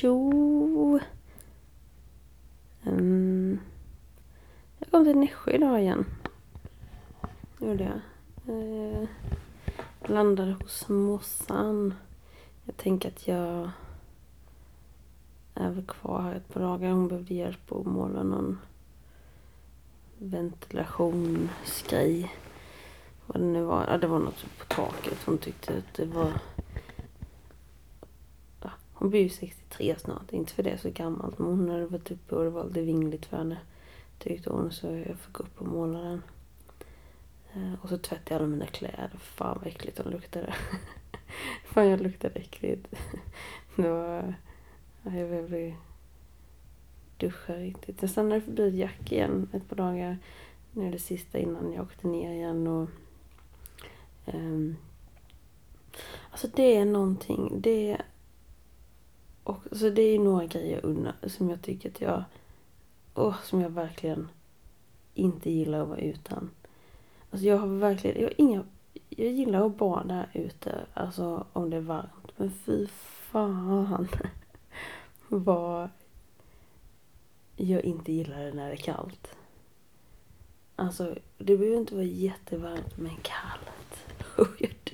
tjo! Um, jag kom till Nässjö idag igen. gjorde jag. Uh, landade hos morsan. Jag tänker att jag är väl kvar här ett par dagar. Hon behövde hjälp att måla någon ventilationsgrej. Vad det nu var. Ja, det var något på taket. Hon tyckte att det var... Hon blir ju 63 snart. Inte för det så gammalt. Men hon hade varit uppe och det var lite vingligt för henne. Tyckte hon. Så jag fick gå upp och måla den. Eh, och så tvättade jag alla mina kläder. Fan vad äckligt de luktade. Fan jag luktade äckligt. Det var... Jag behövde duscha riktigt. Jag stannade förbi Jack igen ett par dagar. Nu är det sista innan jag åkte ner igen och... Um, alltså det är någonting. Det är... Och, så det är några grejer unna, som jag tycker att jag... Oh, som jag verkligen inte gillar att vara utan. Alltså jag har verkligen... Jag har inga... Jag gillar att bada ute, alltså om det är varmt. Men fy fan vad jag inte gillar det när det är kallt. Alltså, det behöver inte vara jättevarmt men kallt.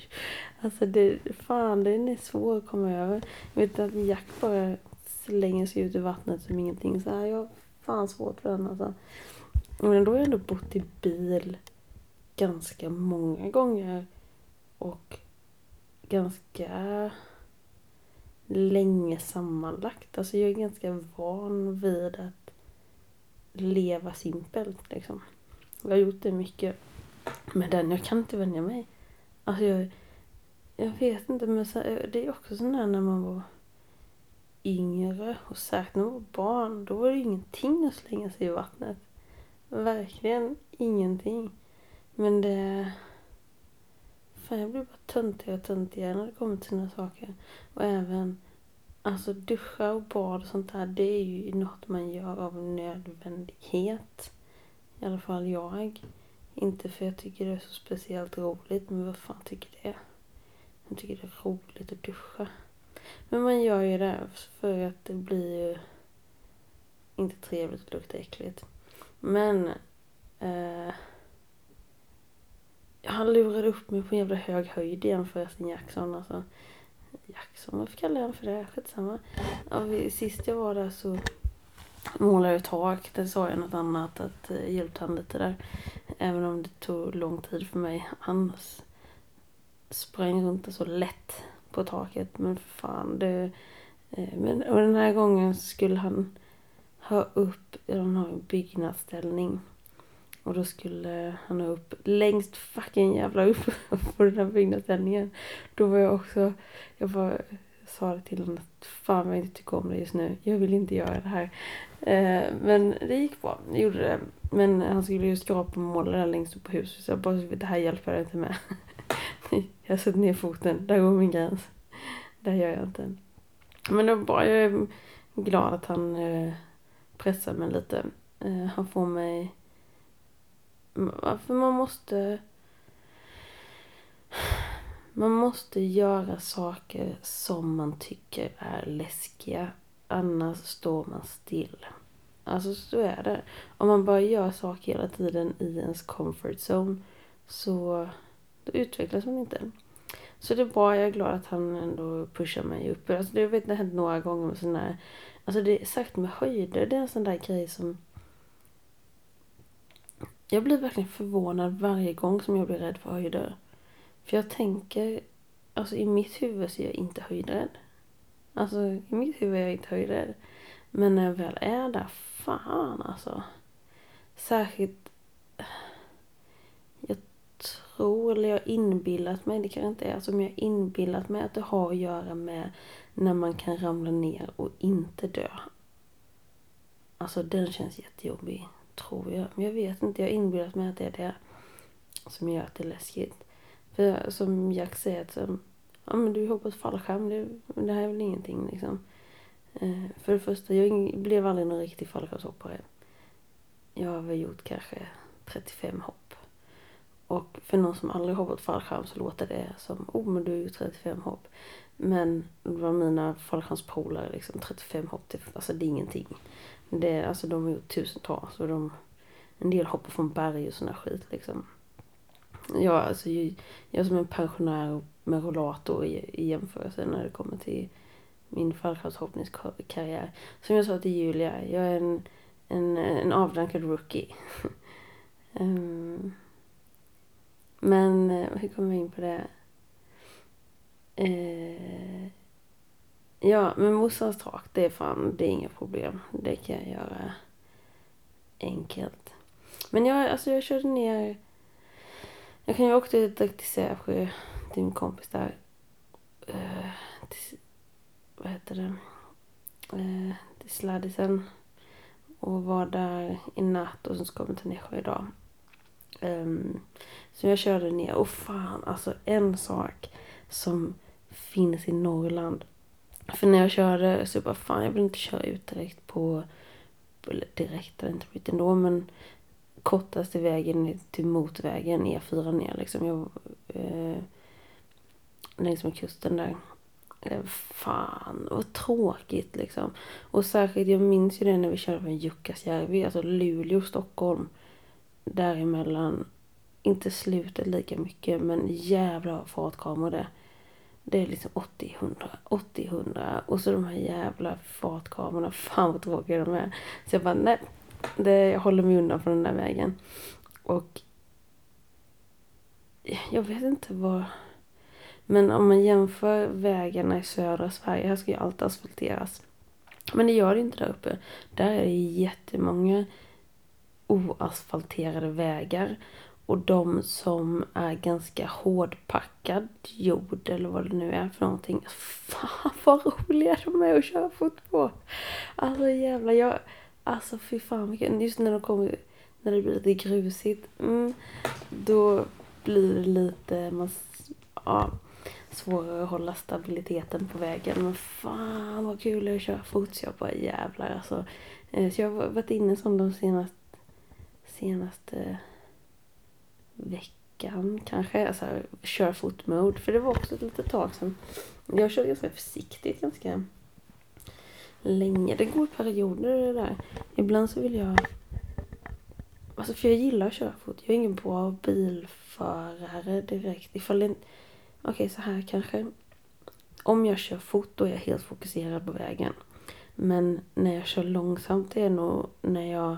alltså det, fan den är svår att komma över. Jag vet att Jack bara slänger sig ut i vattnet som ingenting. Så här, jag har fan svårt för den alltså. Men då har jag ändå bott i bil ganska många gånger. Och ganska länge sammanlagt. Alltså jag är ganska van vid att leva simpelt liksom. Jag har gjort det mycket med den. Jag kan inte vänja mig. Alltså jag, jag vet inte men så, eh, det är också sån där när man var yngre och särskilt när man var barn. Då var det ingenting att slänga sig i vattnet. Verkligen ingenting. Men det... Fan jag blir bara töntigare och töntigare när det kommer till såna saker. Och även Alltså duscha och bad och sånt där, det är ju något man gör av nödvändighet. I alla fall jag. Inte för jag tycker det är så speciellt roligt, men vad fan tycker det? Jag tycker det är roligt att duscha. Men man gör ju det för att det blir ju inte trevligt att lukta äckligt. Men eh, han lurade upp mig på en jävla hög höjd igen förresten Jackson alltså. Jackson, varför kallar jag honom för det? Skitsamma. Ja, sist jag var där så målade jag tak. Där sa jag något annat, att eh, hjälpte han lite där. Även om det tog lång tid för mig. annars sprang runt så lätt på taket. Men fan, det... Eh, men, och den här gången skulle han ha upp, han har en byggnadsställning. Och då skulle han ha upp längst fucking jävla upp på den här byggnadsställningen. Då var jag också, jag bara sa det till honom att fan vad jag inte tycker om det just nu. Jag vill inte göra det här. Eh, men det gick bra, jag gjorde det. Men han skulle ju skrapa och måla där längst upp på huset. Så jag bara, det här hjälper jag inte med. jag sätter ner foten, där går min gräns. Det gör jag inte. Men det var bra, jag är glad att han eh, pressar mig lite. Eh, han får mig för man måste... Man måste göra saker som man tycker är läskiga. Annars står man still. Alltså så är det. Om man bara gör saker hela tiden i ens comfort zone så då utvecklas man inte. Så det är bra, jag är glad att han ändå pushar mig upp. Alltså det, vet, det har hänt några gånger med sådana här, Alltså det är sagt med höjder, det är en sån där grej som jag blir verkligen förvånad varje gång som jag blir rädd för höjder. För jag tänker, alltså i mitt huvud så är jag inte höjdrädd. Alltså i mitt huvud är jag inte höjdrädd. Men när jag väl är där, fan alltså. Särskilt, tror, eller jag inbillat mig, det kanske inte är, alltså jag inbillat mig att det har att göra med när man kan ramla ner och inte dö. Alltså den känns jättejobbig. Tror jag. Men jag vet inte. Jag har inbillat mig att det är det som gör att det är läskigt. För som Jack säger att ja men du hoppas fallskärm. Det, det här är väl ingenting liksom. Eh, för det första, jag blev aldrig någon riktig fallskärmshoppare. Jag har väl gjort kanske 35 hopp. Och för någon som aldrig hoppat fallskärm så låter det som, oh men du är ju 35 hopp. Men bland mina fallskärmspolare liksom 35 hopp, det, alltså det är ingenting. Det, alltså de har gjort tusentals och de, en del hoppar från berg och sån där skit liksom. Ja, alltså jag, jag är som en pensionär med rollator i, i jämförelse när det kommer till min fallskärmshoppningskarriär. Som jag sa till Julia, jag är en, en, en avdankad rookie. um, men eh, hur kommer vi in på det? Eh, ja, men morsans tak, det är fan, det är inga problem. Det kan jag göra enkelt. Men jag, alltså jag körde ner... Jag kan ju åka direkt till Sävsjö, till min kompis där. Eh, till, vad heter det? Eh, till sladdisen. Och var där i natt och sen ska vi till Nässjö idag. Um, så jag körde ner och fan alltså en sak som finns i Norrland. För när jag körde så bara fan jag vill inte köra ut direkt på, eller direkt eller inte riktigt ändå men kortaste vägen till motorvägen E4 ner liksom. Jag, eh, längs med kusten där. Eh, fan vad tråkigt liksom. Och särskilt, jag minns ju det när vi körde från Jukkasjärvi, alltså Luleå, Stockholm. Däremellan, inte slutet lika mycket men jävla fartkameror det. Det är liksom 80-100, 80-100 och så de här jävla fartkamerorna, fan vad tråkiga de är. Så jag bara, nej, det, jag håller mig undan från den där vägen. Och jag vet inte vad... Men om man jämför vägarna i södra Sverige, här ska ju allt asfalteras. Men det gör det inte där uppe. Där är det jättemånga oasfalterade vägar. Och de som är ganska hårdpackad jord eller vad det nu är för någonting. Fan vad roliga de är att köra fot på. Alltså jävlar, jag... Alltså fy fan vilken... Just när de kommer... När det blir lite grusigt. Mm, då blir det lite... Man, ja, svårare att hålla stabiliteten på vägen. Men fan vad kul det är att köra fot. Så jag bara jävlar alltså. Eh, så jag har varit inne som de senaste... Senaste veckan kanske. Alltså kör foot mode. För det var också ett litet tag sedan. Jag kör ganska försiktigt ganska länge. Det går i perioder det där. Ibland så vill jag... Alltså för jag gillar att köra fort. Jag är ingen bra bilförare direkt. Ifall det... Okej, okay, så här kanske. Om jag kör fort då är jag helt fokuserad på vägen. Men när jag kör långsamt det är nog när jag...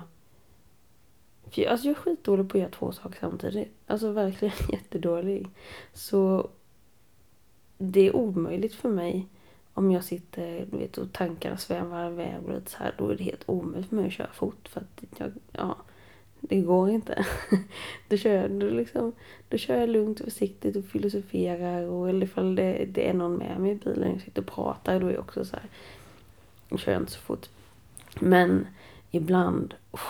För jag, alltså jag är skitdålig på att göra två saker samtidigt. Alltså verkligen jättedålig. Så det är omöjligt för mig om jag sitter du vet, och tankarna svävar iväg och lite så här, då är det helt omöjligt för mig att köra fort för att jag, ja, det går inte. då, kör jag, då, liksom, då kör jag lugnt och försiktigt och filosoferar och eller ifall det, det är någon med mig i bilen och sitter och pratar då är jag också så här, då kör jag inte så fort. Men ibland, oh,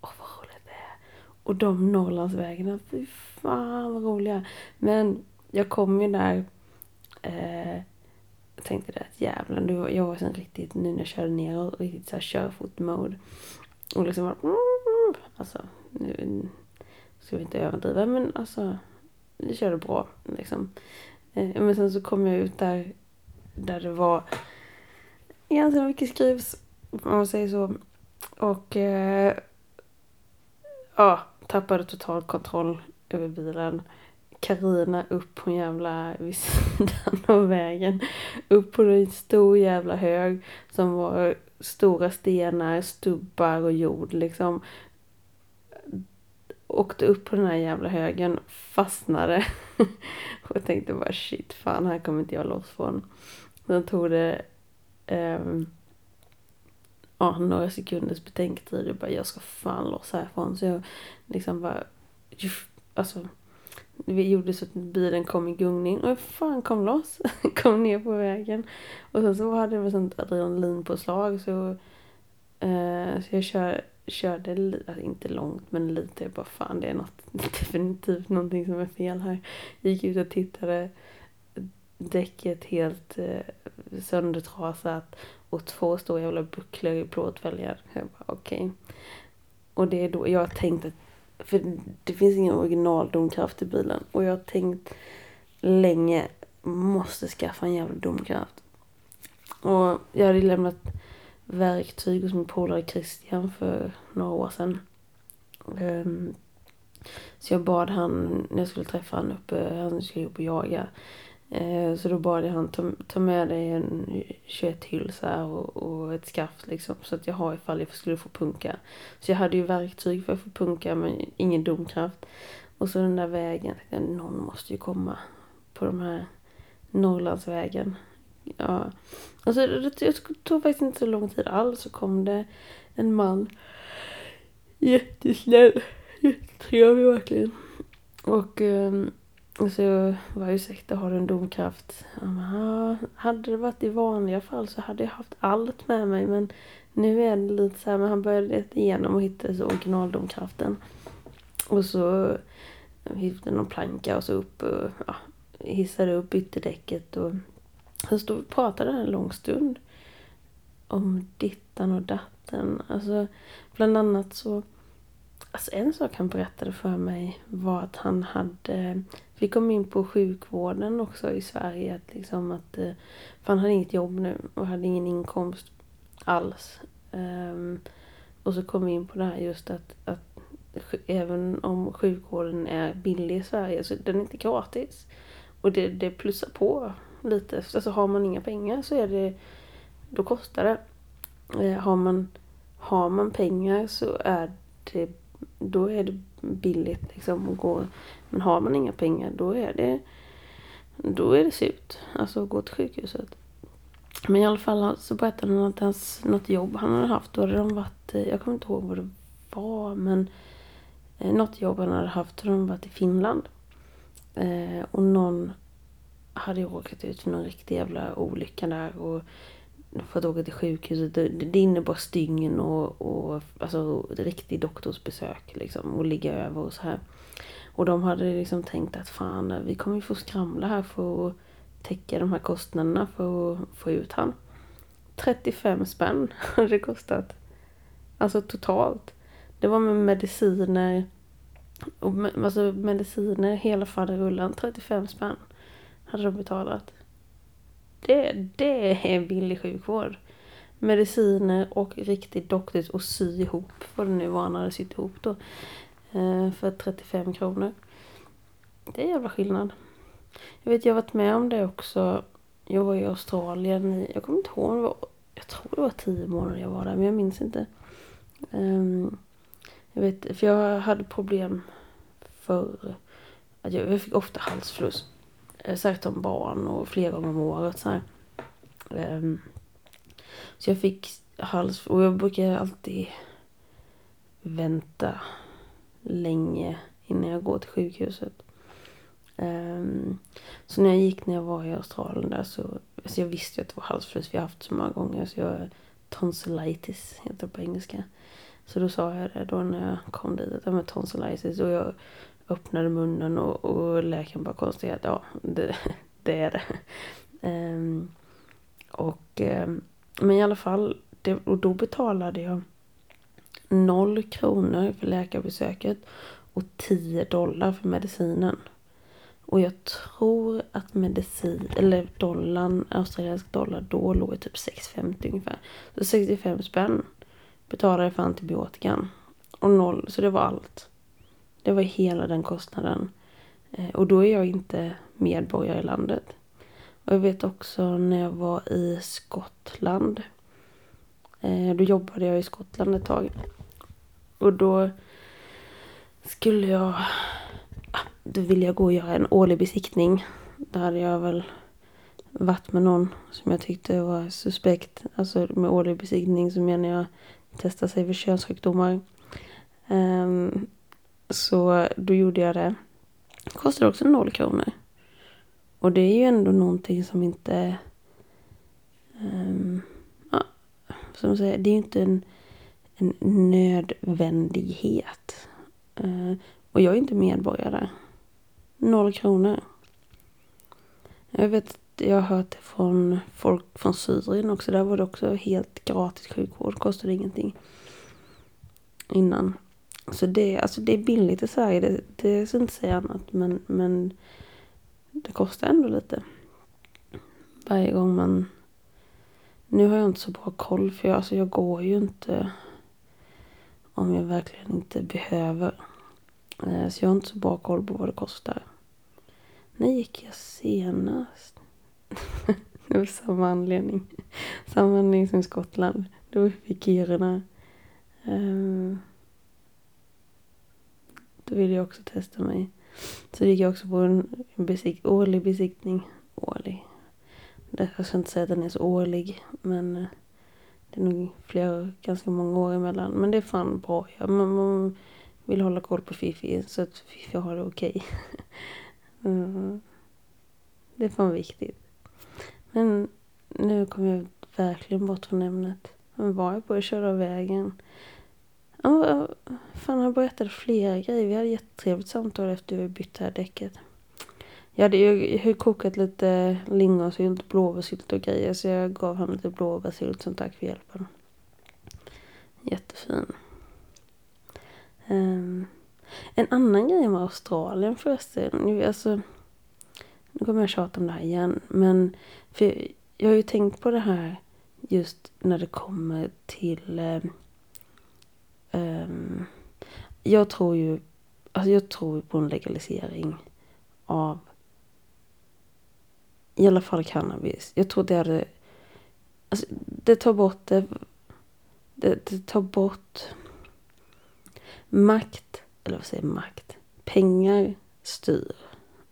vad roligt det är. Och de Norrlandsvägarna, fy fan vad roliga. Men jag kom ju där eh, jag tänkte det att jävlar, nu, jag var sen riktigt, nu när jag körde ner och riktigt såhär körfot-mode. Och liksom bara, alltså, nu ska vi inte överdriva men alltså, det körde bra liksom. Eh, men sen så kom jag ut där, där det var ganska mycket skrivs, om man säger så. Och eh, ja, tappade total kontroll över bilen. Karina upp på en jävla vid sidan av vägen. Upp på en stor jävla hög som var stora stenar, stubbar och jord liksom. Åkte upp på den här jävla högen, fastnade och tänkte bara shit fan här kommer inte jag loss från. Sen tog det um, ja, några sekunders betänketid och bara jag ska fan loss härifrån. Så jag liksom bara, alltså vi gjorde så att bilen kom i gungning och fan kom loss. kom ner på vägen. Och sen så hade vi sånt adrenalinpåslag så, eh, så jag kör, körde, alltså inte långt men lite. Jag bara fan det är något, definitivt någonting som är fel här. Gick ut och tittade. Däcket helt eh, söndertrasat och två stora jävla bucklor i plåtfälgar. Jag bara okej. Okay. Och det är då jag tänkte att För det finns ingen original domkraft i bilen. Och jag har tänkt länge, måste skaffa en jävla domkraft. Och jag hade lämnat verktyg hos min polare Christian för några år sedan. Um, så jag bad han, när jag skulle träffa han uppe, han skulle upp och jaga. Eh, så då bad jag han ta, ta med dig en 21 hylsa och, och ett skaft liksom. Så att jag har ifall jag skulle få punka. Så jag hade ju verktyg för att få punka men ingen domkraft. Och så den där vägen, någon måste ju komma på de här Norrlandsvägen. Ja. Alltså, det tog faktiskt inte så lång tid alls så kom det en man. Jättesnäll. Jättetrevlig verkligen. Och um, så jag var ursäkta, har du en domkraft? Ja, hade det varit i vanliga fall så hade jag haft allt med mig men nu är det lite så här, men han började leta igenom och hittade originaldomkraften. Och så eh, hittade någon planka och så upp och ja, hissade upp ytterdäcket och han stod och pratade en lång stund. Om dittan och datten. Alltså, bland annat så... Alltså en sak han berättade för mig var att han hade... Vi kom in på sjukvården också i Sverige. Att liksom att, eh, för han hade inget jobb nu och hade ingen inkomst alls. Um, och så kom vi in på det här just att, att även om sjukvården är billig i Sverige så den är inte gratis. Och det, det plussar på lite. Alltså har man inga pengar så är det, då kostar det. Eh, har man, har man pengar så är det, då är det billigt liksom att gå. Men har man inga pengar då är det, då är det surt. Alltså att gå till sjukhuset. Men i alla fall så berättade han att hans, något jobb han hade haft, då hade de varit, eh, jag kommer inte ihåg vad det var, men eh, något jobb han hade haft, då hade de varit i Finland. Eh, och någon hade råkat ut för någon riktig jävla olycka där och fått åka till sjukhuset. Det, det innebar stygn och, och alltså riktig doktorsbesök liksom och ligga över och så här. Och de hade liksom tänkt att fan, vi kommer ju få skramla här för att täcka de här kostnaderna för att få ut han. 35 spänn hade det kostat. Alltså totalt. Det var med mediciner, och alltså mediciner, hela faderullan, 35 spänn hade de betalat. Det, det är billig sjukvård. Mediciner och riktig doktors och sy ihop vad det nu var han hade sytt ihop då. Eh, för 35 kronor. Det är jävla skillnad. Jag vet, jag har varit med om det också. Jag var i Australien i, jag kommer inte ihåg, det var, jag tror det var tio månader jag var där, men jag minns inte. Um, jag vet, för jag hade problem förr. Att jag, jag fick ofta halsfluss. Eh, Särskilt som barn och flera gånger om året. Så, um, så jag fick hals och jag brukar alltid vänta länge innan jag går till sjukhuset. Um, så när jag gick när jag var i Australien där så, alltså jag visste ju att det var halsfluss, vi har haft så många gånger. Så jag, tonsillitis heter det på engelska. Så då sa jag det då när jag kom dit, att jag med tonsillitis. Och jag öppnade munnen och, och läkaren bara konstaterade att ja, det, det är det. Um, och, um, men i alla fall, det, och då betalade jag noll kronor för läkarbesöket och 10 dollar för medicinen. Och jag tror att medicin, eller dollarn, australiensk dollar, då låg i typ 6,50 ungefär. Så 65 spänn betalade jag för antibiotikan. Och noll, så det var allt. Det var hela den kostnaden. Eh, och då är jag inte medborgare i landet. Och jag vet också när jag var i Skottland. Eh, då jobbade jag i Skottland ett tag. Och då skulle jag... Ah, då ville jag gå och göra en årlig besiktning. Då hade jag väl varit med någon som jag tyckte var suspekt. Alltså med årlig besiktning så menar jag testa sig för könssjukdomar. Um, så då gjorde jag det. det kostade också noll kronor. Och det är ju ändå någonting som inte... Um, ja, som säger, det är ju inte en, en nödvändighet. Uh, och jag är inte medborgare. Noll kronor. Jag vet, jag har hört det från folk från Syrien också. Där var det också helt gratis sjukvård. Kostade ingenting. Innan. Så det, alltså det är billigt i Sverige, det, det ska inte säga annat. Men, men det kostar ändå lite. Varje gång man... Nu har jag inte så bra koll för jag, alltså jag går ju inte om jag verkligen inte behöver. Eh, så jag har inte så bra koll på vad det kostar. När gick jag senast? det var samma anledning. Samma anledning som i Skottland. Då var vi i Kiruna. Eh, då ville jag också testa mig. Så gick jag också på en besikt, årlig besiktning. Årlig. Jag ska inte säga att den är så årlig. Men eh, det är nog flera, ganska många år emellan. Men det är fan bra. Ja, man, man vill hålla koll på Fifi så att Fifi har det okej. Okay. Mm. Det är fan viktigt. Men nu kommer jag verkligen bort från ämnet. Men var jag på att köra av vägen? Ja, fan, han berättade flera grejer. Vi hade jättetrevligt samtal efter vi bytte här däcket. Jag hade ju kokat lite lingonsylt, blåbärssylt och grejer så jag gav honom lite blåbärssylt som tack för hjälpen. Jättefin. Um, en annan grej med Australien förresten. Alltså, nu kommer jag tjata om det här igen. Men för jag har ju tänkt på det här just när det kommer till... Um, um, jag tror ju alltså jag tror på en legalisering av i alla fall cannabis. Jag tror det hade... Alltså, det tar bort det... Det, det tar bort makt, eller vad säger makt? Pengar styr.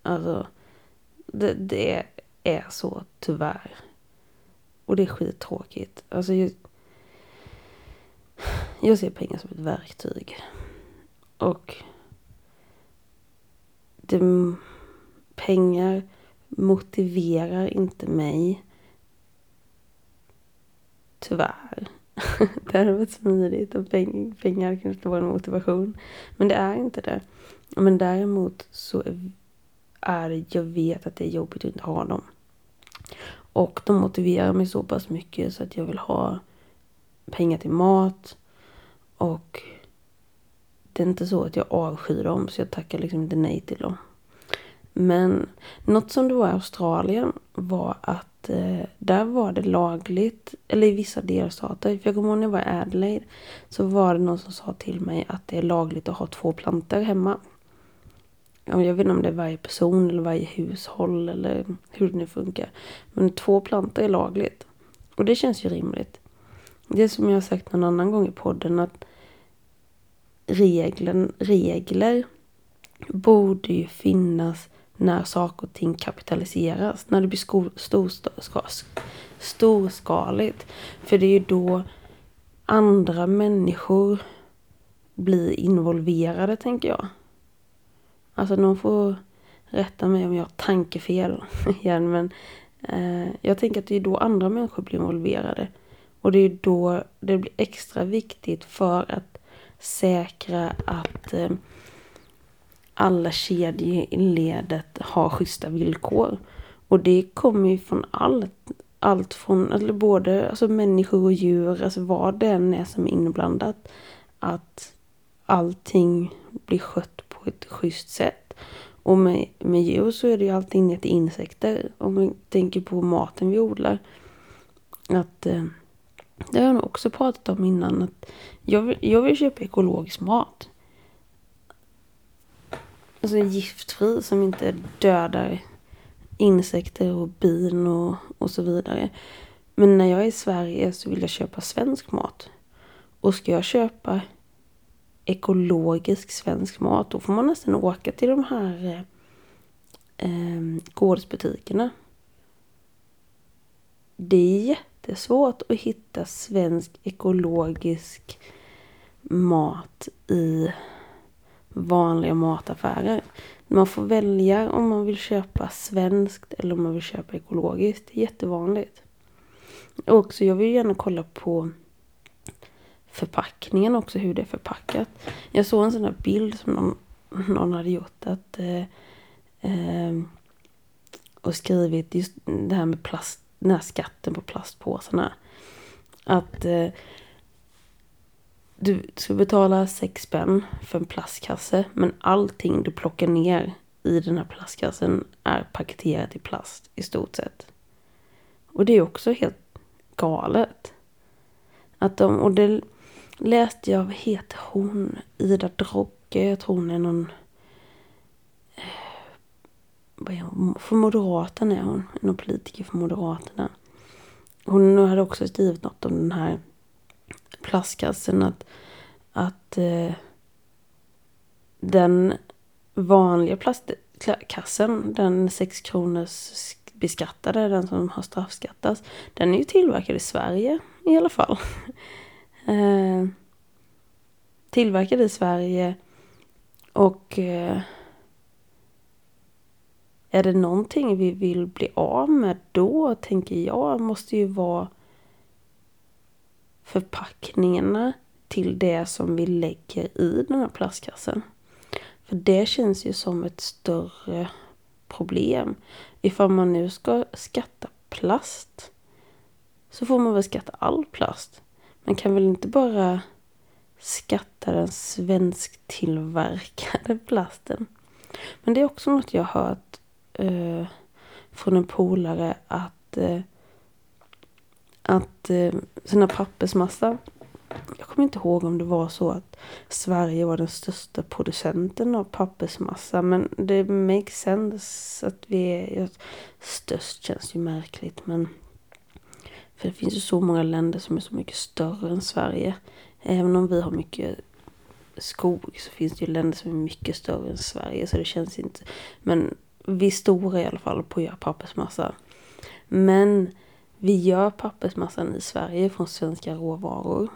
Alltså, det, det är så tyvärr. Och det är skittråkigt. Alltså, jag, ser pengar som ett verktyg. Och det, pengar motiverar inte mig. Tyvärr. det hade varit smidigt och peng pengar kanske vara en motivation. Men det är inte det. Men däremot så är det, jag vet att det är jobbigt att inte ha dem. Och de motiverar mig så pass mycket så att jag vill ha pengar till mat. Och det är inte så att jag avskyr dem så jag tackar liksom inte nej till dem. Men något som det var i Australien var att eh, där var det lagligt, eller i vissa delstater, för jag kommer ihåg när jag var i Adelaide, så var det någon som sa till mig att det är lagligt att ha två plantor hemma. Jag vet inte om det är varje person eller varje hushåll eller hur det nu funkar. Men två plantor är lagligt. Och det känns ju rimligt. Det som jag har sagt någon annan gång i podden att reglen, regler borde ju finnas när saker och ting kapitaliseras. När det blir skor, stor, stor, storskaligt. För det är ju då andra människor blir involverade, tänker jag. Alltså någon får rätta mig om jag har tankefel igen, men eh, jag tänker att det är då andra människor blir involverade. Och det är då det blir extra viktigt för att säkra att eh, alla kedjor i ledet har schyssta villkor. Och det kommer ju från allt. Allt från, eller både alltså människor och djur, alltså vad det än är som är inblandat. Att allting blir skött på ett schysst sätt. Och med, med djur så är det ju alltid ner till insekter. Om man tänker på maten vi odlar. Att eh, det har jag nog också pratat om innan. Att jag, vill, jag vill köpa ekologisk mat alltså giftfri som inte dödar insekter och bin och, och så vidare. Men när jag är i Sverige så vill jag köpa svensk mat. Och ska jag köpa ekologisk svensk mat då får man nästan åka till de här eh, eh gårdsbutikerna. Det är jättesvårt att hitta svensk ekologisk mat i vanliga mataffärer. Man får välja om man vill köpa svenskt eller om man vill köpa ekologiskt. Det är jättevanligt. Och också, jag vill gärna kolla på förpackningen också, hur det är förpackat. Jag såg en sån där bild som någon, någon hade gjort att eh, eh, och skrivit just det här med plast, den här skatten på plastpåsarna. Att eh, du ska betala sex spänn för en plastkasse men allting du plockar ner i den här plastkassen är paketerat i plast i stort sett. Och det är också helt galet. Att de, och det läste jag, vad heter hon? Ida Drogge, jag tror hon är någon... Vad är hon? För Moderaterna är hon, någon politiker för Moderaterna. Hon hade också skrivit något om den här plastkassen. Att, att eh, den vanliga plastkassen, den 6 kronors beskattade, den som har straffskattats, den är ju tillverkad i Sverige i alla fall. eh, tillverkad i Sverige och eh, är det någonting vi vill bli av med då, tänker jag, måste ju vara förpackningarna till det som vi lägger i den här plastkassen. För det känns ju som ett större problem. Ifall man nu ska skatta plast så får man väl skatta all plast. Man kan väl inte bara skatta den svensktillverkade plasten. Men det är också något jag har hört eh, från en polare att eh, att eh, sina pappersmassa jag kommer inte ihåg om det var så att Sverige var den största producenten av pappersmassa. Men det makes sense att vi är... Störst känns ju märkligt men... För det finns ju så många länder som är så mycket större än Sverige. Även om vi har mycket skog så finns det ju länder som är mycket större än Sverige. Så det känns inte... Men vi är stora i alla fall på att göra pappersmassa. Men vi gör pappersmassan i Sverige från svenska råvaror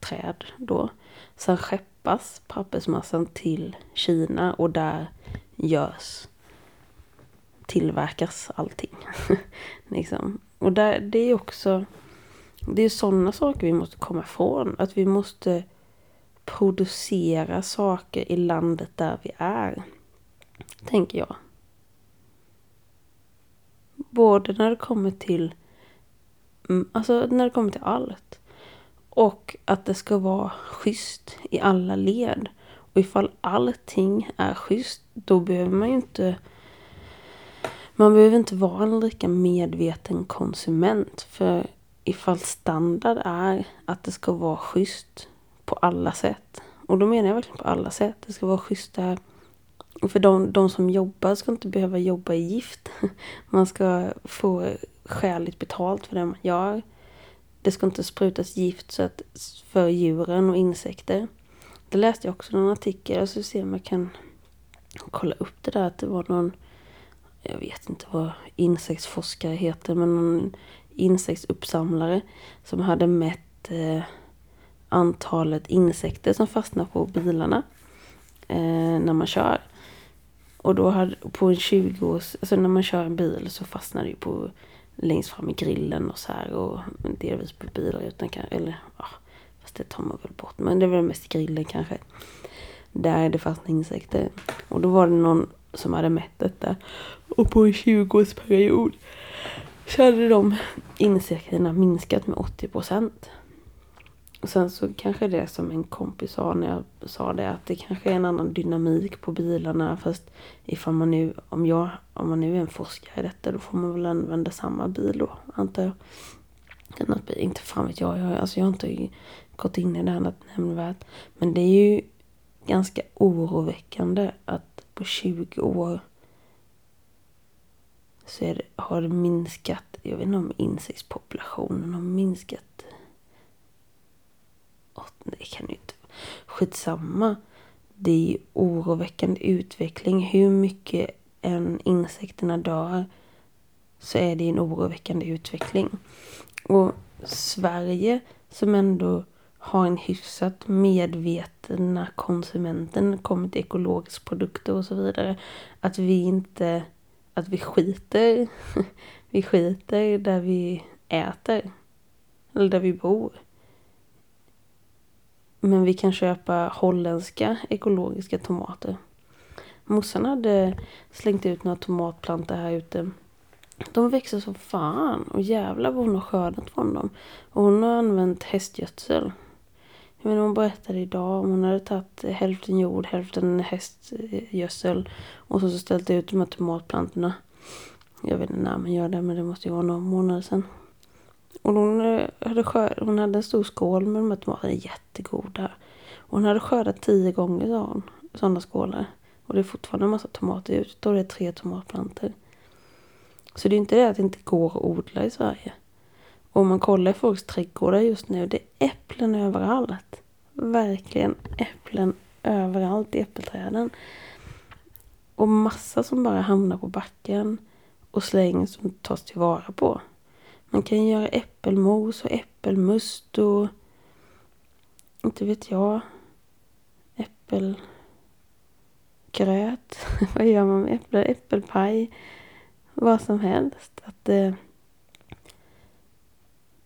träd då. Sen skeppas pappersmassan till Kina och där görs tillverkas allting. liksom. Och där, det är också det är sådana saker vi måste komma ifrån. Att vi måste producera saker i landet där vi är. Tänker jag. Både när det kommer till mm, Alltså när det kommer till allt. Och att det ska vara schysst i alla led. Och ifall allting är schysst, då behöver man ju inte... Man behöver inte vara en lika medveten konsument. För ifall standard är att det ska vara schysst på alla sätt. Och då menar jag verkligen på alla sätt. Det ska vara schysst där. För de, de som jobbar ska inte behöva jobba i gift. Man ska få skäligt betalt för det man gör. Det ska inte sprutas gift så att, för djuren och insekter. Det läste jag också i någon artikel, Jag ska se om jag kan kolla upp det där att det var någon, jag vet inte vad insektsforskare heter, men någon insektsuppsamlare som hade mätt eh, antalet insekter som fastnar på bilarna eh, när man kör. Och då hade på en 20 års, alltså när man kör en bil så fastnar det ju på längst fram i grillen och så här och delvis på bilar utan kanske, eller ja, fast det tar man väl bort. Men det är väl mest grillen kanske. Där är det fastna insekter. Och då var det någon som hade mätt detta. Och på en 20-årsperiod så hade de insekterna minskat med 80 procent. Och sen så kanske det som en kompis sa när jag sa det att det kanske är en annan dynamik på bilarna fast ifall man nu, om jag, om man nu är en forskare i detta då får man väl använda samma bil då antar jag. Annat, inte fan vet jag, jag, alltså jag har inte gått in i det här nämnvärt. Men det är ju ganska oroväckande att på 20 år så det, har det minskat, jag vet inte om insektspopulationen har minskat oh, det kan ju inte Skitsamma. Det är ju oroväckande utveckling. Hur mycket än insekterna dör så är det en oroväckande utveckling. Och Sverige som ändå har en hyfsat medvetna konsumenten kommer till ekologiska produkter och så vidare. Att vi inte, att vi skiter, vi skiter där vi äter. Eller där vi bor. Men vi kan köpa holländska ekologiska tomater. Morsan hade slängt ut några tomatplantor här ute. De växer som fan och jävlar vad hon har skördat från dem. Och hon har använt hästgödsel. Jag menar, hon berättade idag om hon hade tagit hälften jord, hälften hästgödsel och så, så ställt ut de här tomatplantorna. Jag vet inte när man gör det, men det måste ju vara några månader sedan. Och hon eh, hade, skör, hon hade en stor skål med de här tomaterna, jättegoda. Och hon hade skördat tio gånger, sa hon, sådana skålar. Och det är fortfarande en massa tomater ute och det är tre tomatplantor. Så det är inte det att det inte går att odla i Sverige. Och om man kollar i folks trädgårdar just nu, det är äpplen överallt. Verkligen äpplen överallt i äppelträden. Och massa som bara hamnar på backen och slängs och tas tillvara på. Man kan göra äppelmos och äppelmust och inte vet jag. Äppelgröt. Vad gör man med äpple? Äppelpaj. Vad som helst. Att eh,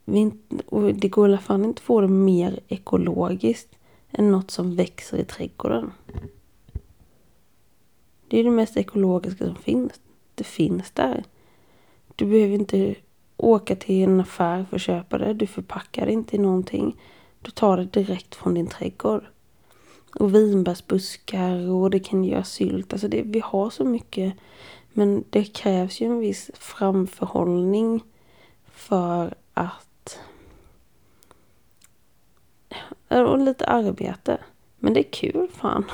vi inte, och det går i alla fall inte att få det mer ekologiskt än något som växer i trädgården. Det är det mest ekologiska som finns. Det finns där. Du behöver inte åka till en affär för att köpa det. Du förpackar det inte i någonting. Du tar det direkt från din trädgård. Och vinbärsbuskar och det kan göra sylt. Alltså det, vi har så mycket. Men det krävs ju en viss framförhållning för att... Och lite arbete. Men det är kul fan.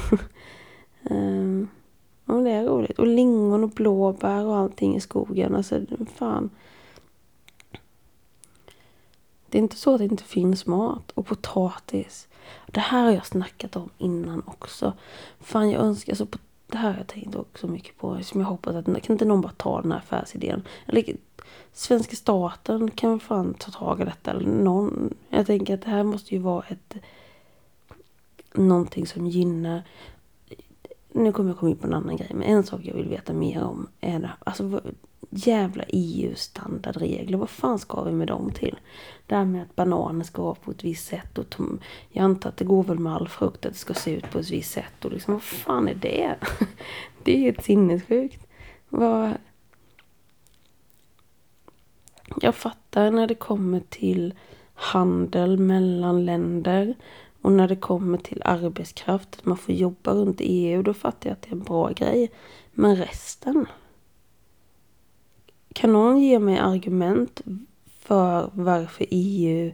um, och det är roligt. Och lingon och blåbär och allting i skogen. Alltså fan. Det är inte så att det inte finns mat. Och potatis. Det här har jag snackat om innan också. Fan jag önskar, alltså det här har jag tänkt också mycket på. Som jag hoppas att, kan inte någon bara ta den här affärsidén? Eller svenska staten kan väl fan ta tag i detta. Eller någon. Jag tänker att det här måste ju vara ett någonting som gynnar nu kommer jag komma in på en annan grej, men en sak jag vill veta mer om är det, alltså jävla EU-standardregler. Vad fan ska vi med dem till? Det här med att bananer ska vara på ett visst sätt och tom, jag antar att det går väl med all frukt att det ska se ut på ett visst sätt och liksom vad fan är det? Det är helt sinnessjukt. Vad... Jag fattar när det kommer till handel mellan länder och när det kommer till arbetskraft, att man får jobba runt EU, då fattar jag att det är en bra grej. Men resten? Kan någon ge mig argument för varför EU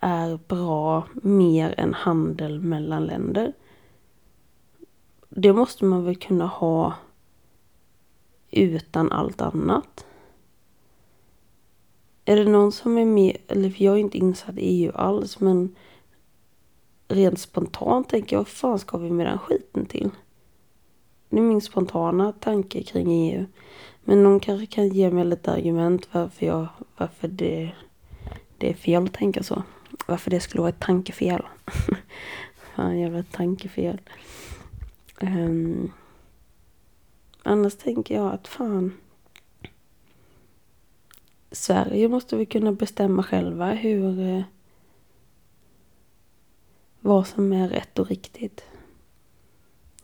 är bra mer än handel mellan länder? Det måste man väl kunna ha utan allt annat? Är det någon som är med, eller för jag är inte insatt i EU alls, men rent spontant tänker jag, vad fan ska vi med den skiten till? Det är min spontana tanke kring EU. Men någon kanske kan ge mig lite argument varför, jag, varför det, det är fel att tänka så. Varför det skulle vara ett tankefel. fan jävla tankefel. Um, annars tänker jag att fan. Sverige måste vi kunna bestämma själva hur eh, vad som är rätt och riktigt.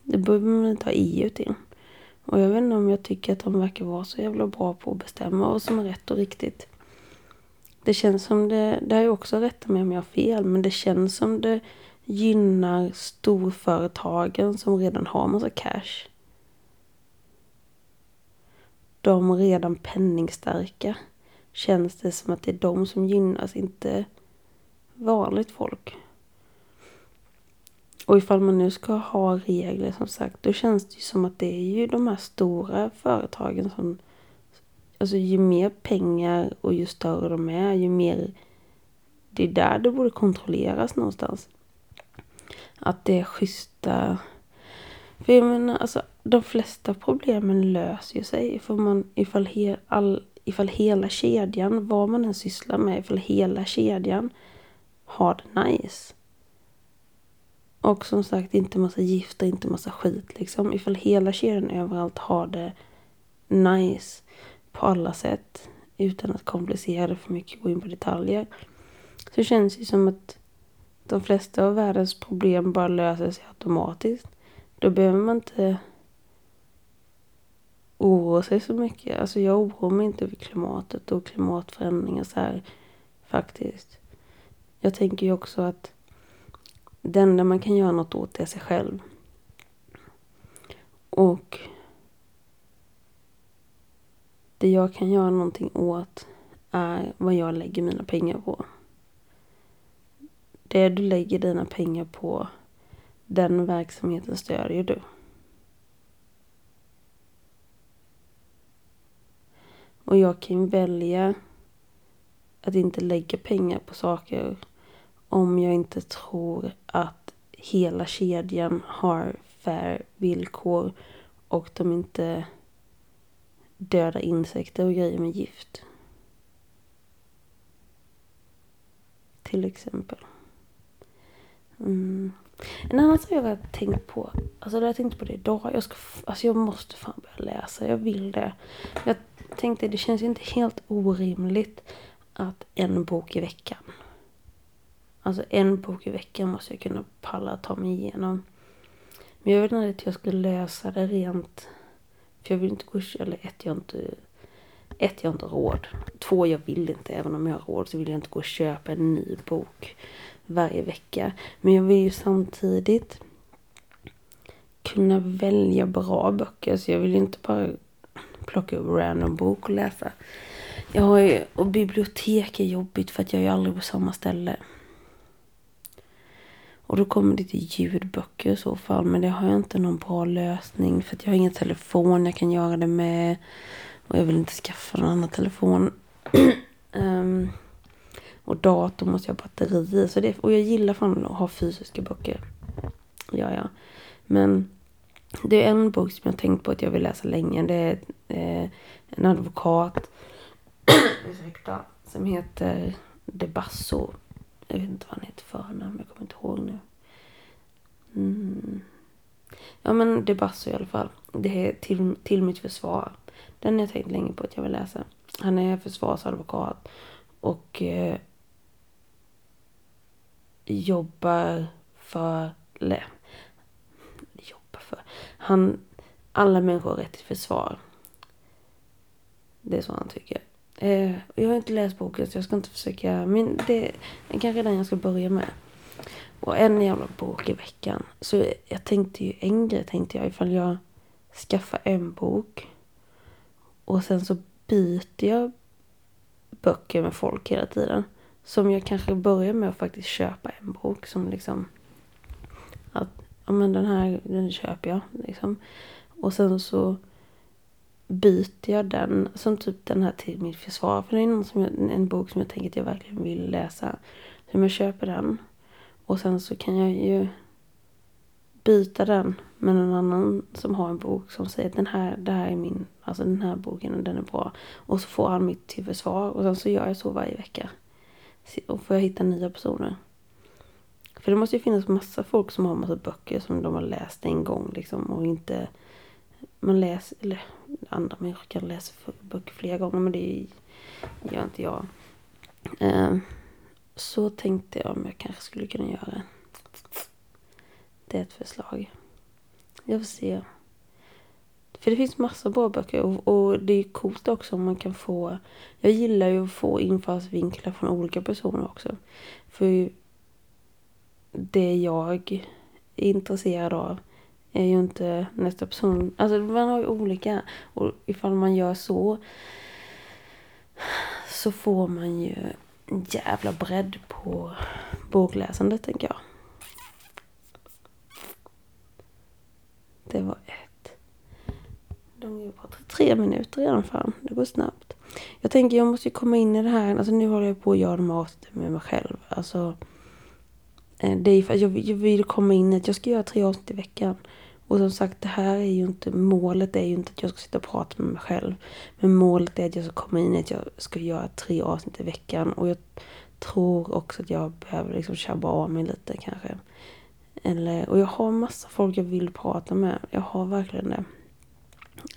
Det behöver man inte ha EU till. Och jag vet inte om jag tycker att de verkar vara så jävla bra på att bestämma vad som är rätt och riktigt. Det känns som det, det är också rätt mig om jag har fel, men det känns som det gynnar storföretagen som redan har massa cash. De redan penningstarka känns det som att det är de som gynnas, inte vanligt folk. Och ifall man nu ska ha regler som sagt, då känns det ju som att det är ju de här stora företagen som... Alltså ju mer pengar och ju större de är, ju mer... Det är där det borde kontrolleras någonstans. Att det är schyssta... För jag menar, alltså de flesta problemen löser ju sig ifall, man, ifall, he, all, ifall hela kedjan, vad man än sysslar med, ifall hela kedjan har det nice och som sagt inte massa gifter, inte massa skit liksom. Ifall hela kedjan överallt har det nice på alla sätt utan att komplicera det för mycket och gå in på detaljer. Så känns det som att de flesta av världens problem bara löser sig automatiskt. Då behöver man inte oroa sig så mycket. Alltså jag oroar mig inte över klimatet och klimatförändringar så här faktiskt. Jag tänker ju också att det enda man kan göra något åt är sig själv. Och det jag kan göra någonting åt är vad jag lägger mina pengar på. Det du lägger dina pengar på, den verksamheten stödjer du. Och jag kan välja att inte lägga pengar på saker om jag inte tror att hela kedjan har fair villkor och de inte dödar insekter och grejer med gift. Till exempel. Mm. En annan sak jag har tänkt på, alltså jag tänkte på det idag, jag, ska, alltså jag måste fan börja läsa, jag vill det. Jag tänkte, det känns ju inte helt orimligt att en bok i veckan. Alltså en bok i veckan måste jag kunna palla ta mig igenom. Men jag vet inte att jag skulle läsa det rent... För jag vill inte gå eller ett, jag inte... Ett, jag har inte råd. Två, jag vill inte. Även om jag har råd så vill jag inte gå och köpa en ny bok varje vecka. Men jag vill ju samtidigt kunna välja bra böcker. Så jag vill inte bara plocka upp random bok och läsa. Jag har ju, och bibliotek är jobbigt för att jag är aldrig på samma ställe. Och då kommer det till ljudböcker i så fall. Men det har jag inte någon bra lösning. För att jag har ingen telefon jag kan göra det med. Och jag vill inte skaffa någon annan telefon. um, och dator måste jag ha batteri så det, Och jag gillar fan att ha fysiska böcker. Ja, ja. Men det är en bok som jag har tänkt på att jag vill läsa länge. Det är eh, en advokat. ursäkta. Som heter De Basso. Jag vet inte vad han heter förnamn. Jag kommer inte ihåg nu. Mm. Ja men De Basso i alla fall. Det är till, till mitt försvar. Den har jag tänkt länge på att jag vill läsa. Han är försvarsadvokat. Och eh, jobbar för... Eller, jobbar för... Han... Alla människor har rätt till försvar. Det är så han tycker. Eh, jag har inte läst boken så jag ska inte försöka... Men det är kanske den jag ska börja med. Och en jävla bok i veckan. Så jag tänkte ju, en grej tänkte jag ifall jag skaffar en bok. Och sen så byter jag böcker med folk hela tiden. Som jag kanske börjar med att faktiskt köpa en bok som liksom att, ja men den här, den köper jag liksom. Och sen så byter jag den, som typ den här till mitt försvar. För det är någon som jag, en bok som jag tänker att jag verkligen vill läsa. Så jag köper den. Och sen så kan jag ju byta den med någon annan som har en bok som säger att den här, det här är min, alltså den här boken och den är bra. Och så får han mitt till försvar och sen så gör jag så varje vecka. Och får jag hitta nya personer. För det måste ju finnas massa folk som har massa böcker som de har läst en gång liksom och inte man läser, eller andra människor kan läsa böcker flera gånger men det gör inte jag. Eh, så tänkte jag om jag kanske skulle kunna göra. Det är ett förslag. Jag får se. För det finns massa bra böcker och, och, det är coolt också om man kan få... Jag gillar ju att få infallsvinklar från olika personer också. För det jag är intresserad av är ju inte nästa person. Alltså man har ju olika. Och ifall man gör så så får man ju en jävla bredd på bokläsandet tänker jag. Det var ett. De är på tre minuter redan fan. Det går snabbt. Jag tänker jag måste ju komma in i det här. Alltså nu håller jag på att göra mat med mig själv. Alltså. Eh, det är för att jag, jag vill komma in i att jag ska göra tre avsnitt i veckan. Och som sagt, det här är ju inte, målet är ju inte att jag ska sitta och prata med mig själv. Men målet är att jag ska komma in i att jag ska göra tre avsnitt i veckan. Och jag tror också att jag behöver liksom tjabba av mig lite kanske. Eller, och jag har massa folk jag vill prata med. Jag har verkligen det.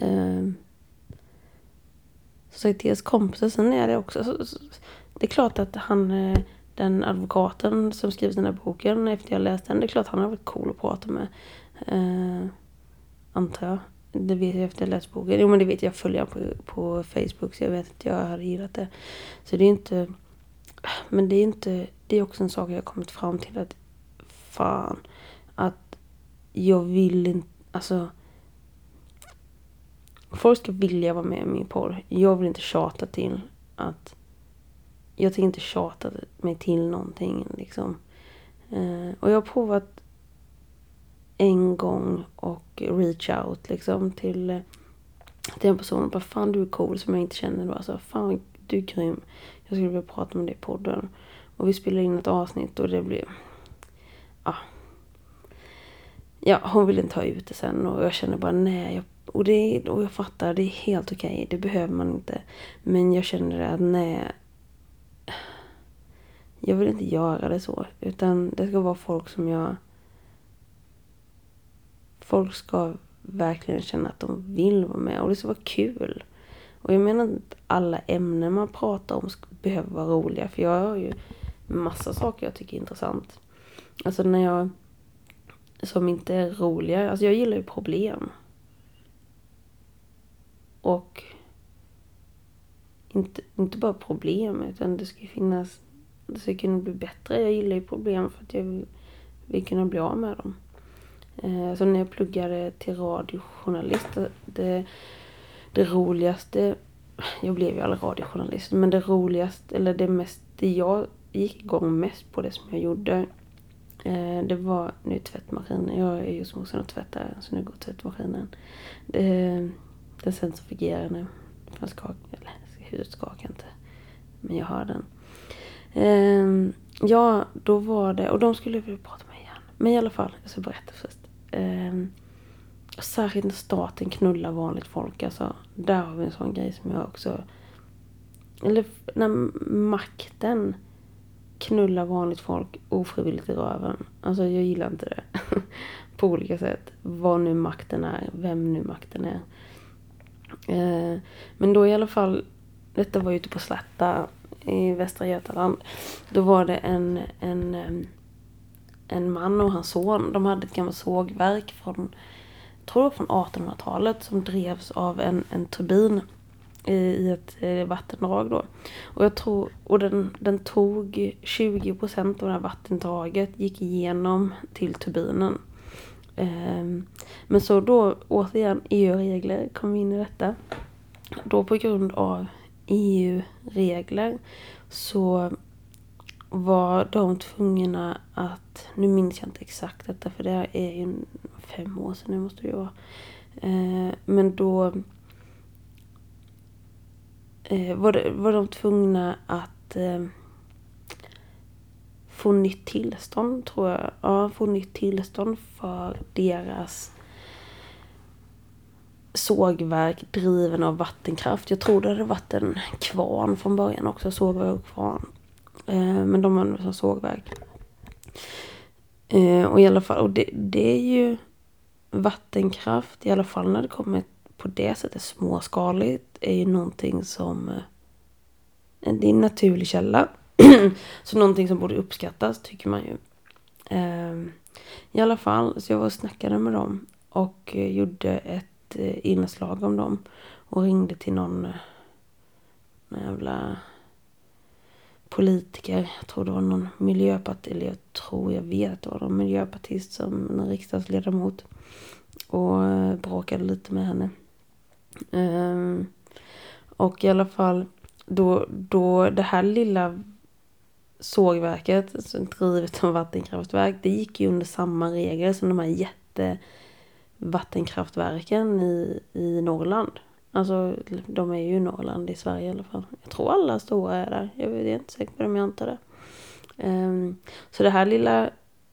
Eh, så deras kompisar, sen är det också... Så, så, det är klart att han, eh, den advokaten som skrivit den här boken, efter jag läst den, det är klart han har varit cool att prata med. Eh, antar jag. Det vet jag efter jag läst boken. Jo men det vet jag, jag följer på, på Facebook så jag vet att jag hade gillat det. Så det är inte... Men det är inte... Det är också en sak jag har kommit fram till att fan att jag vill inte, alltså folk ska vilja vara med i min porr. Jag vill inte tjata till att jag tänker inte tjata mig till någonting liksom. Eh, och jag har provat en gång och reach out liksom till, eh, till en person och bara fan du är cool som jag inte känner då. Alltså fan du är grym. Jag skulle vilja prata med dig i podden. Och vi spelade in ett avsnitt och det blev... Ja. Ja, hon ville inte ha ut det sen och jag känner bara nej. Jag, och, det, och jag fattar, det är helt okej. Okay, det behöver man inte. Men jag känner att nej. Jag vill inte göra det så. Utan det ska vara folk som jag... Folk ska verkligen känna att de vill vara med och det ska vara kul. Och jag menar att alla ämnen man pratar om behöver vara roliga. För jag har ju massa saker jag tycker är intressant. Alltså när jag... Som inte är roliga. Alltså jag gillar ju problem. Och... Inte, inte bara problem utan det ska ju finnas... Det ska kunna bli bättre. Jag gillar ju problem för att jag vill, vill kunna bli av med dem. Eh, så när jag pluggade eh, till radiojournalist. Det, det roligaste, jag blev ju aldrig radiojournalist, men det roligaste, eller det mest, det jag gick igång mest på det som jag gjorde, eh, det var nu tvättmaskinen. Jag är just morsan och tvättar, så nu går tvättmaskinen. Det, den centrifugerar nu. Den skakar, eller huvudet skakar inte. Men jag har den. Eh, ja, då var det, och de skulle vilja prata med igen. Men i alla fall, jag ska berätta först. Eh, Särskilt när staten knullar vanligt folk. Alltså, där har vi en sån grej som jag också... Eller när makten knullar vanligt folk ofrivilligt i röven. Alltså jag gillar inte det. På olika sätt. Vad nu makten är. Vem nu makten är. Eh, men då i alla fall. Detta var ute på Slätta i Västra Götaland. Då var det en, en, en man och hans son. De hade ett gammalt sågverk från tror från 1800-talet som drevs av en, en turbin i, i ett eh, vattendrag då. Och jag tror, och den, den tog 20 procent av det här vattendraget, gick igenom till turbinen. Men så då återigen EU-regler kom in i detta. Då på grund av EU-regler så var de tvungna att, nu minns jag inte exakt detta för det är ju fem år sedan nu måste det ju vara. Eh, men då eh, var, det, var de tvungna att eh, få nytt tillstånd tror jag. Ja, få nytt tillstånd för deras sågverk driven av vattenkraft. Jag tror det hade varit en kvarn från början också, sågverk och kvarn. Eh, men de använder som sågverk. Eh, och i alla fall, och det, det är ju vattenkraft, i alla fall när det kommer på det sättet småskaligt, är ju någonting som... Eh, det är en naturlig källa. så någonting som borde uppskattas, tycker man ju. Eh, I alla fall, så jag var och snackade med dem och eh, gjorde ett eh, inslag om dem. Och ringde till någon, eh, någon jävla politiker. Jag tror det var någon miljöpartist, eller jag tror jag vet det var någon miljöpartist som en riksdagsledamot. Och eh, bråkade lite med henne. Um, och i alla fall då, då det här lilla sågverket, alltså drivet av vattenkraftverk, det gick ju under samma regler som de här jätte vattenkraftverken i, i Norrland. Alltså de är ju i Norrland i Sverige i alla fall. Jag tror alla stora är där. Jag är inte säker på det men jag antar det. Um, så det här lilla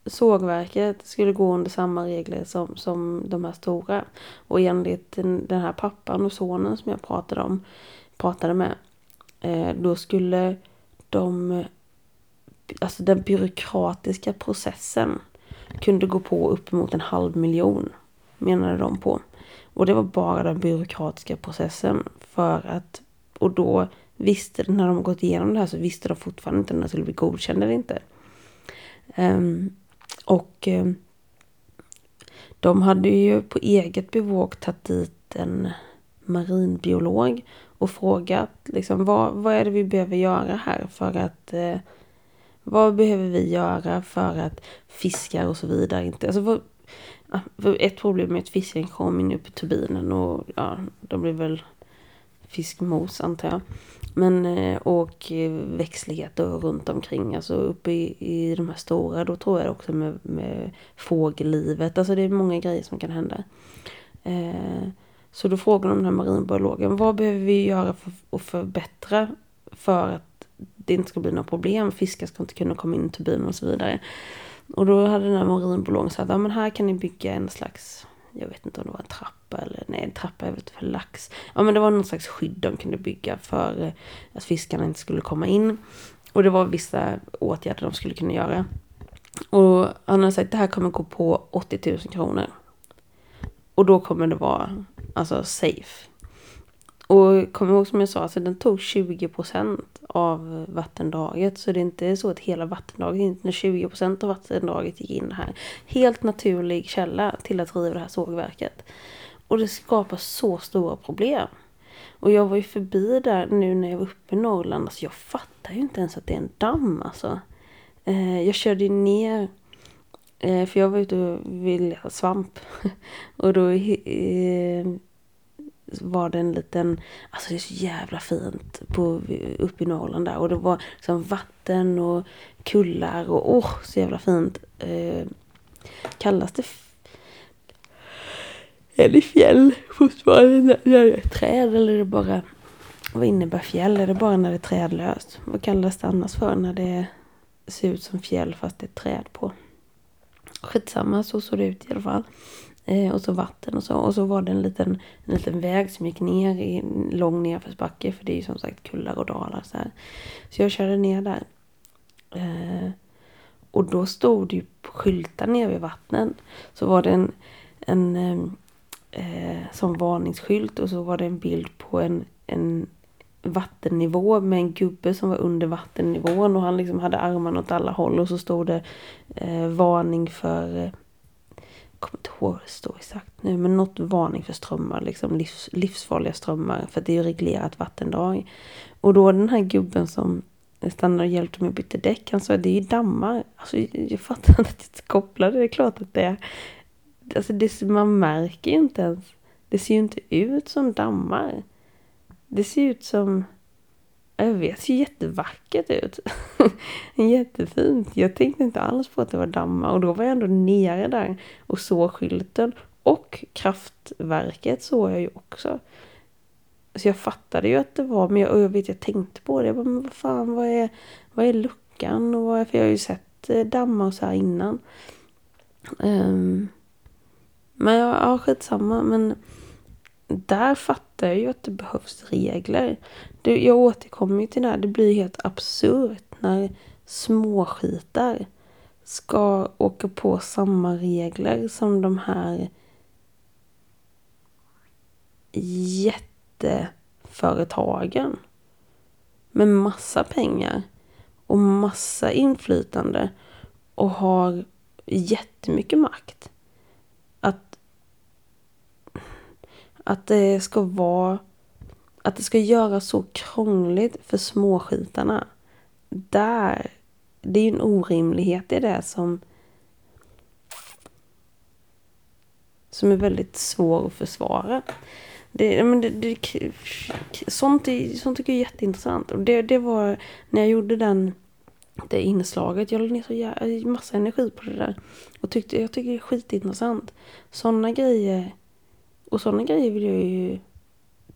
sågverket skulle gå under samma regler som, som de här stora. Och enligt den, den här pappan och sonen som jag pratade om, pratade med, eh, då skulle de, alltså den byråkratiska processen kunde gå på uppemot en halv miljon, menade de på. Och det var bara den byråkratiska processen för att, och då visste, när de gått igenom det här så visste de fortfarande inte om det skulle bli godkänd eller inte. Um, och um, de hade ju på eget bevåg tagit dit en marinbiolog och frågat liksom vad, vad är det vi behöver göra här för att eh, Vad behöver vi göra för att fiskar och så vidare inte... Alltså vad, ett problem är att fisken kommer in upp i turbinen och ja, då blir väl fiskmos antar jag. Men eh, och eh, växtligheter och runt omkring, alltså uppe i, i de här stora, då tror jag också med, med fågellivet, alltså det är många grejer som kan hända. Eh, så då frågar de den här marinbiologen, vad behöver vi göra för att förbättra för att det inte ska bli några problem, fiskar ska inte kunna komma in i turbinen och så vidare. Och då hade den här marinbolagen sagt, ja men här kan ni bygga en slags jag vet inte om det var en trappa eller nej, en trappa är väl typ för lax. Ja men det var någon slags skydd de kunde bygga för eh, att fiskarna inte skulle komma in. Och det var vissa åtgärder de skulle kunna göra. Och han har sagt det här kommer gå på 80 000 kronor. Och då kommer det vara alltså safe. Och kom ihåg som jag sa, alltså den tog 20 procent av vattendraget. Så det är inte så att hela vattendraget, inte 20 procent av vattendraget gick in här. Helt naturlig källa till att riva det här sågverket. Och det skapar så stora problem. Och jag var ju förbi där nu när jag var uppe i Norrland. Alltså jag fattar ju inte ens att det är en damm alltså. Eh, jag körde ner eh, för jag var ute och ville ha svamp. Och då eh, var det en liten, alltså det är så jävla fint på, uppe i Norrland där. Och det var som vatten och kullar och åh, oh, så jävla fint. Eh, kallas det är det fjäll fortfarande när det är träd eller är det bara vad innebär fjäll? Är det bara när det är trädlöst? Vad kallas det annars för när det ser ut som fjäll fast det är träd på? Skitsamma, så såg det ut i alla fall. Eh, och så vatten och så. Och så var det en liten, en liten väg som gick ner i en lång nedförsbacke. För det är ju som sagt kullar och dalar så här. Så jag körde ner där. Eh, och då stod det ju skyltar nere vid vattnen. Så var det en, en eh, eh, som varningsskylt och så var det en bild på en, en vattennivå med en gubbe som var under vattennivån och han liksom hade armarna åt alla håll och så stod det eh, varning för eh, kommer inte ihåg vad det står exakt nu, men något varning för strömmar, liksom livs, livsfarliga strömmar, för det är ju reglerat vattendrag. Och då den här gubben som stannade och hjälpte mig att byta däck, han sa att det är ju dammar. Alltså jag fattar inte att jag är kopplade, det är klart att det är. Alltså det, man märker ju inte ens. Det ser ju inte ut som dammar. Det ser ut som jag vet, det ser jättevackert ut. Jättefint. Jag tänkte inte alls på att det var dammar och då var jag ändå nere där och såg skylten. Och kraftverket såg jag ju också. Så jag fattade ju att det var, men jag, och jag vet, jag tänkte på det. Jag bara, men vad fan, vad är, vad är luckan? Och vad är, för jag har ju sett eh, dammar och så här innan. Um, men ja, ja, skitsamma. Men där fattar jag ju att det behövs regler. Det, jag återkommer ju till det här, det blir helt absurt när småskitar ska åka på samma regler som de här jätteföretagen med massa pengar och massa inflytande och har jättemycket makt. Att, att det ska vara att det ska göras så krångligt för småskitarna. Där, det är ju en orimlighet i det som som är väldigt svår att försvara. Det, men det, det, sånt, är, sånt tycker jag är jätteintressant. Och det, det var när jag gjorde den, det inslaget. Jag la ner så jä, massa energi på det där. Och tyckte, jag tycker det är skitintressant. Sådana grejer. Och sådana grejer vill jag ju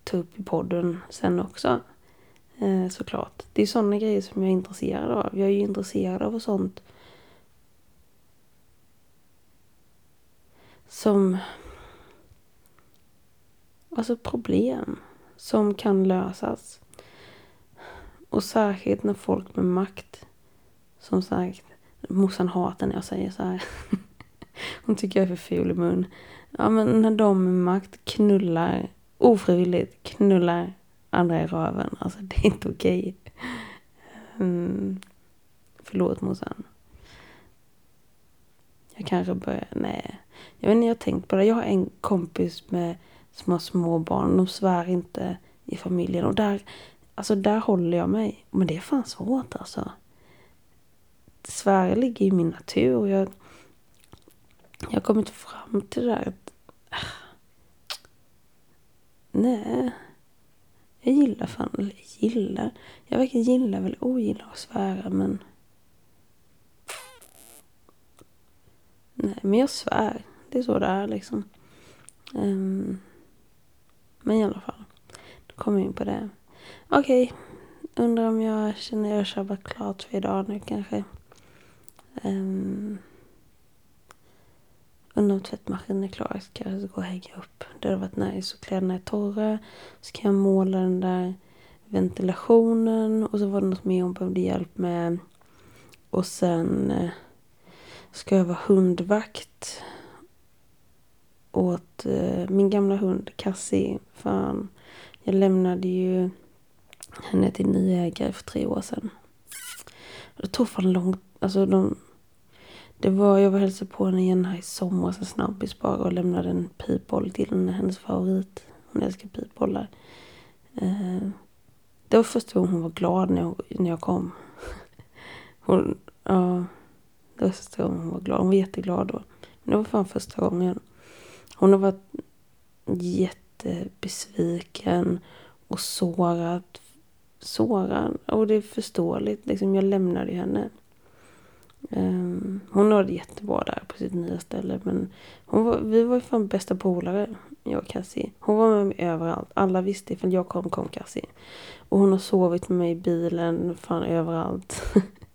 ta upp i podden sen också. Eh, såklart. Det är sådana grejer som jag är intresserad av. Jag är ju intresserad av sånt som alltså problem som kan lösas. Och särskilt när folk med makt, som sagt, morsan hatar när jag säger så här. Hon tycker jag är för ful i mun. Ja men när de med makt knullar ofrivilligt knullar andra i röven. Alltså det är inte okej. Mm. Förlåt morsan. Jag kanske börjar, nej. Jag vet inte, jag har tänkt på det. Jag har en kompis med som har små barn. De svär inte i familjen. Och där, alltså där håller jag mig. Men det är fan svårt alltså. Svär ligger i min natur. Och jag, jag har kommit fram till det där att... Nej. Jag gillar fan, eller gillar. Jag verkar gilla eller ogilla att svära men... Nej, men jag svär. Det är så det är liksom. Um, men i alla fall. Då kommer jag in på det. Okej. Okay. Undrar om jag känner att jag kör klart för idag nu kanske. Um, undrar om tvättmaskinen är klar. Så kan jag alltså gå och hänga upp. Det hade varit nice. Så kläderna är torra. Så kan jag måla den där ventilationen. Och så var det något mer hon behövde hjälp med. Och sen eh, ska jag vara hundvakt åt eh, min gamla hund Cassie. Fan, jag lämnade ju henne till ny ägare för tre år sedan. Det tog fan långt, alltså de... Det var, jag var hälsade på henne igen här i somras, en snabbis bara och lämnade en pipboll till henne, hennes favorit. Hon älskar pipbollar. Eh, det var första gången hon var glad när jag, när jag kom. Hon, ja, det var första gången hon var glad. Hon var jätteglad då. Men det var fan första gången. Hon har varit jättebesviken och sårad. Sårad. Och det är förståeligt. Liksom, jag lämnade henne. Ehm, hon har det jättebra där på sitt nya ställe. Men hon var, vi var ju fan bästa polare, jag och Cassie. Hon var med mig överallt. Alla visste ifall jag kom, kom Cassie. Och hon har sovit med mig i bilen, fan överallt.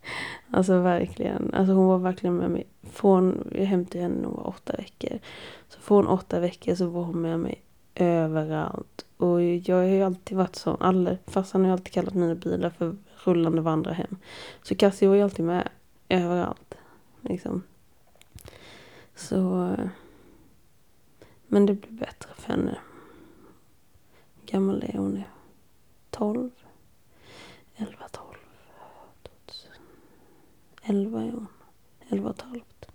alltså verkligen. Alltså hon var verkligen med mig. Från, jag hämtade henne när hon var åtta veckor. Så från åtta veckor så var hon med mig överallt. Och jag har ju alltid varit sån. Alla, farsan har ju alltid kallat mina bilar för rullande vandrarhem. Så Cassie var ju alltid med överallt. Liksom. Så... Men det blir bättre för henne. Gammal är hon nu? 12? 11, 12. 11 är hon. 11 och ett halvt.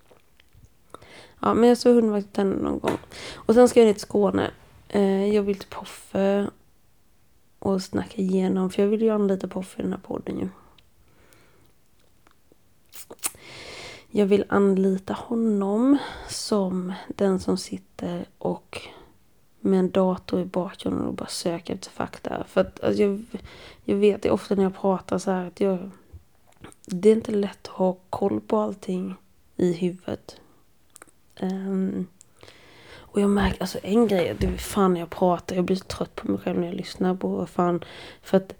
Ja, men jag såg hundvakt henne någon gång. Och sen ska jag ner till Skåne. Eh, jag vill till Poffe och snacka igenom, för jag vill ju anlita Poffe i den här podden ju. Jag vill anlita honom som den som sitter och med en dator i bakgrunden och bara söker efter fakta. För att alltså, jag, jag vet det ofta när jag pratar så här att jag... Det är inte lätt att ha koll på allting i huvudet. Um, och jag märker, alltså en grej, det är fan jag pratar, jag blir så trött på mig själv när jag lyssnar på vad fan. För att,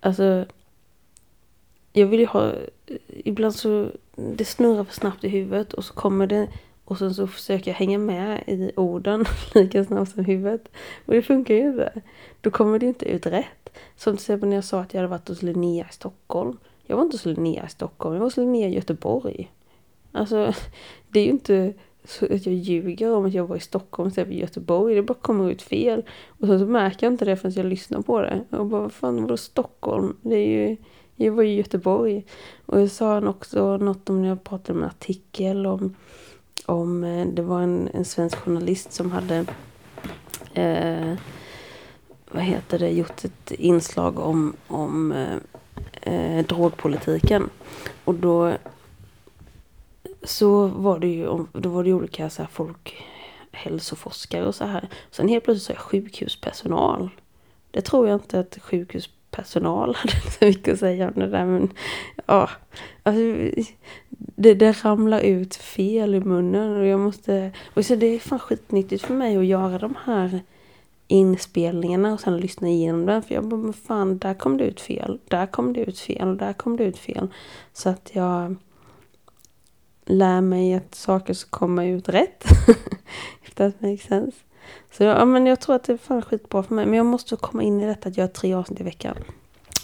alltså. Jag vill ju ha, eh, ibland så, mm, det snurrar för snabbt i huvudet och så kommer det och sen så försöker jag hänga med i orden lika snabbt som huvudet. Och det funkar ju inte. Då kommer det inte ut rätt. Som till exempel när jag sa att jag hade varit hos Linnea i Stockholm. Jag var inte hos Linnea i Stockholm, jag var hos Linnea i Göteborg. Alltså, det är ju inte så att jag ljuger om att jag var i Stockholm istället för Göteborg. Det bara kommer ut fel. Och sen så märker jag inte det förrän jag lyssnar på det. Och bara, vad fan vadå Stockholm? Det är ju, jag var i Göteborg. Och jag sa han också något om när jag pratade om en artikel om, om eh, det var en, en svensk journalist som hade eh, vad heter det, gjort ett inslag om, om eh, eh drogpolitiken. Och då så var det ju, då var det olika så här folkhälsoforskare och så här. Sen helt plötsligt så är jag sjukhuspersonal. Det tror jag inte att Personal hade så mycket att säga om det där men ja. Alltså, det, det ramlar ut fel i munnen och jag måste, och så det är fan skitnyttigt för mig att göra de här inspelningarna och sen lyssna igenom den. För jag bara, fan, där kom det ut fel. Där kom det ut fel. Där kom det ut fel. Så att jag lär mig att saker ska komma ut rätt. If that makes sense. Så ja, men jag tror att det är fan skitbra för mig. Men jag måste komma in i detta att göra tre avsnitt i veckan.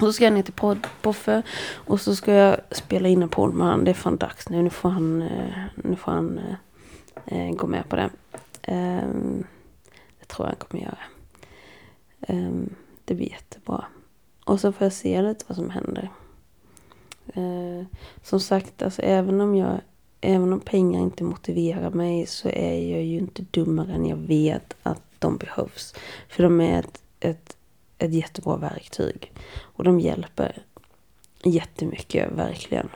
Och så ska jag ner till podd, Poffe. Och så ska jag spela in en podd med honom. Det är fan dags nu. Nu får han, eh, nu får han eh, eh, gå med på det. Um, det tror jag han kommer göra. Um, det blir jättebra. Och så får jag se lite vad som händer. Uh, som sagt, alltså även om jag även om pengar inte motiverar mig så är jag ju inte dummare än jag vet att de behövs. För de är ett, ett, ett jättebra verktyg. Och de hjälper jättemycket, verkligen.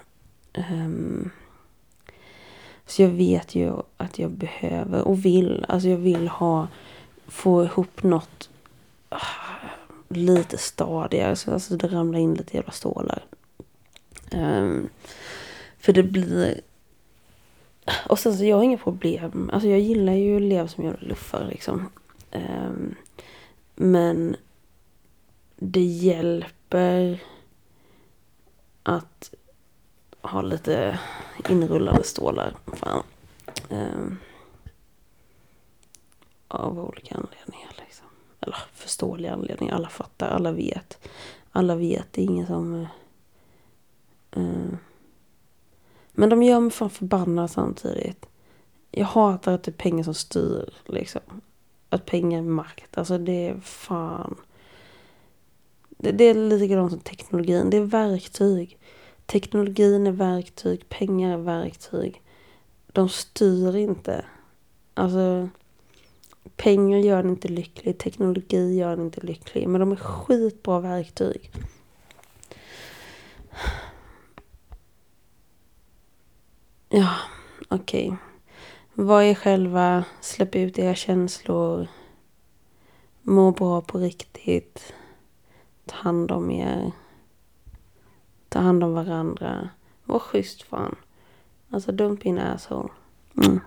Um, så jag vet ju att jag behöver och vill, alltså jag vill ha, få ihop något uh, lite stadigare. Så alltså det ramlar in lite jävla stålar. Um, för det blir... Och sen så jag har inga problem. Alltså jag gillar ju att leva som jag luffar liksom. Um, men det hjälper att ha lite inrullade stålar. Fan. Um, av olika anledningar. Liksom. Eller förståeliga anledningar. Alla fattar, alla vet. Alla vet, det är ingen som... Uh, men de gör mig fan förbannad samtidigt. Jag hatar att det är pengar som styr liksom. Att pengar är makt. Alltså det är fan. Det, det är likadant som teknologin. Det är verktyg. Teknologin är verktyg. Pengar är verktyg. De styr inte. Alltså. Pengar gör en inte lycklig. Teknologi gör en inte lycklig. Men de är skitbra verktyg. Ja, okej. Okay. Var er själva, släpp ut era känslor. Må bra på riktigt. Ta hand om er. Ta hand om varandra. Var schysst fan. Alltså dump in asshole. Mm.